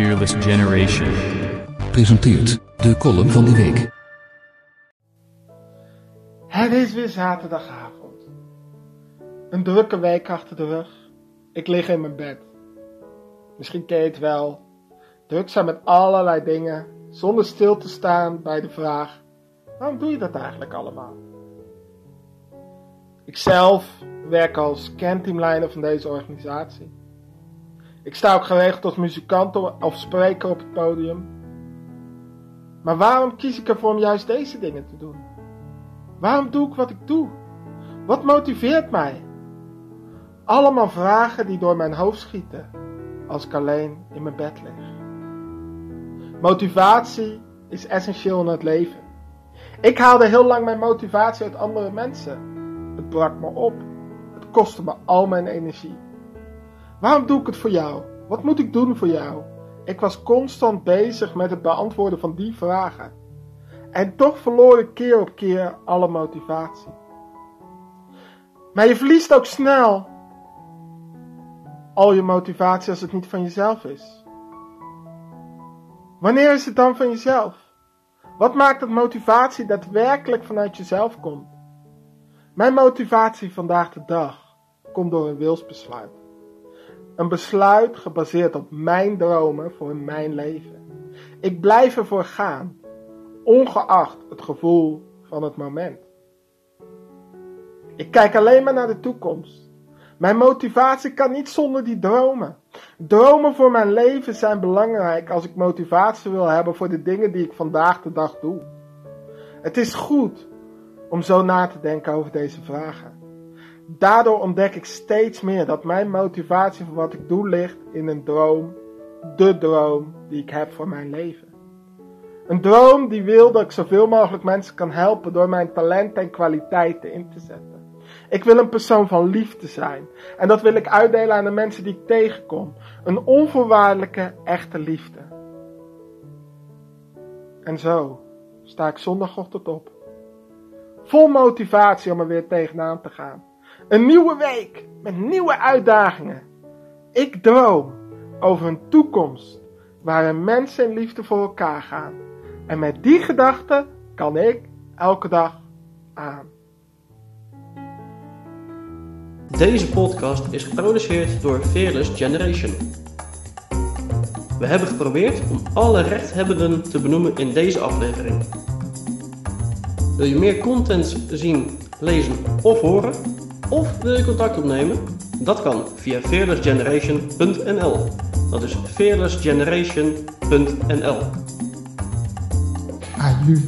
Fearless Generation. Presenteert de column van de week. Het is weer zaterdagavond. Een drukke week achter de rug. Ik lig in mijn bed. Misschien ken je het wel. Druk zijn met allerlei dingen, zonder stil te staan bij de vraag: waarom doe je dat eigenlijk allemaal? Ikzelf werk als kernteamleider van deze organisatie. Ik sta ook geregeld als muzikant of spreker op het podium. Maar waarom kies ik ervoor om juist deze dingen te doen? Waarom doe ik wat ik doe? Wat motiveert mij? Allemaal vragen die door mijn hoofd schieten als ik alleen in mijn bed lig. Motivatie is essentieel in het leven. Ik haalde heel lang mijn motivatie uit andere mensen. Het brak me op. Het kostte me al mijn energie. Waarom doe ik het voor jou? Wat moet ik doen voor jou? Ik was constant bezig met het beantwoorden van die vragen. En toch verloor ik keer op keer alle motivatie. Maar je verliest ook snel al je motivatie als het niet van jezelf is. Wanneer is het dan van jezelf? Wat maakt dat motivatie daadwerkelijk vanuit jezelf komt? Mijn motivatie vandaag de dag komt door een wilsbesluit. Een besluit gebaseerd op mijn dromen voor mijn leven. Ik blijf ervoor gaan, ongeacht het gevoel van het moment. Ik kijk alleen maar naar de toekomst. Mijn motivatie kan niet zonder die dromen. Dromen voor mijn leven zijn belangrijk als ik motivatie wil hebben voor de dingen die ik vandaag de dag doe. Het is goed om zo na te denken over deze vragen. Daardoor ontdek ik steeds meer dat mijn motivatie voor wat ik doe ligt in een droom, de droom die ik heb voor mijn leven. Een droom die wil dat ik zoveel mogelijk mensen kan helpen door mijn talenten en kwaliteiten in te zetten. Ik wil een persoon van liefde zijn. En dat wil ik uitdelen aan de mensen die ik tegenkom. Een onvoorwaardelijke, echte liefde. En zo sta ik zondagochtend op. Vol motivatie om er weer tegenaan te gaan. Een nieuwe week met nieuwe uitdagingen. Ik droom over een toekomst waarin mensen in liefde voor elkaar gaan. En met die gedachte kan ik elke dag aan. Deze podcast is geproduceerd door Fearless Generation. We hebben geprobeerd om alle rechthebbenden te benoemen in deze aflevering. Wil je meer content zien, lezen of horen? Of wil je contact opnemen? Dat kan via fearlessgeneration.nl. Dat is fearlessgeneration.nl. Aju.